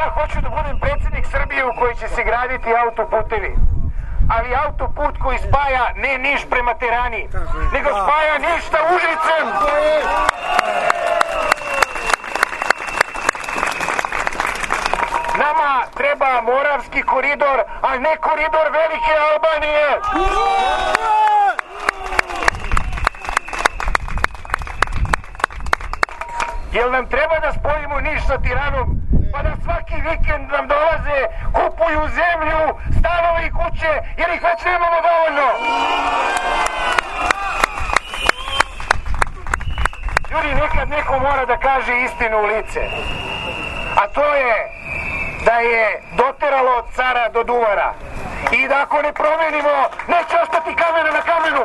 Ja hoću da budem predsjednik Srbije u kojoj će se graditi autoputevi. Ali autoput koji spaja ne Niš prema Terani, nego spaja Niš sa Užicem. Nama treba Moravski koridor, a ne koridor Velike Albanije. Jel nam treba da spojimo Niš sa Tiranom? Svaki vikend nam dolaze, kupuju zemlju, stanove i kuće, jer ih već nemamo dovoljno. Ljudi, nekad neko mora da kaže istinu u lice. A to je da je doteralo od cara do duvara. I da ako ne promenimo, neće ostati kamena na kamenu.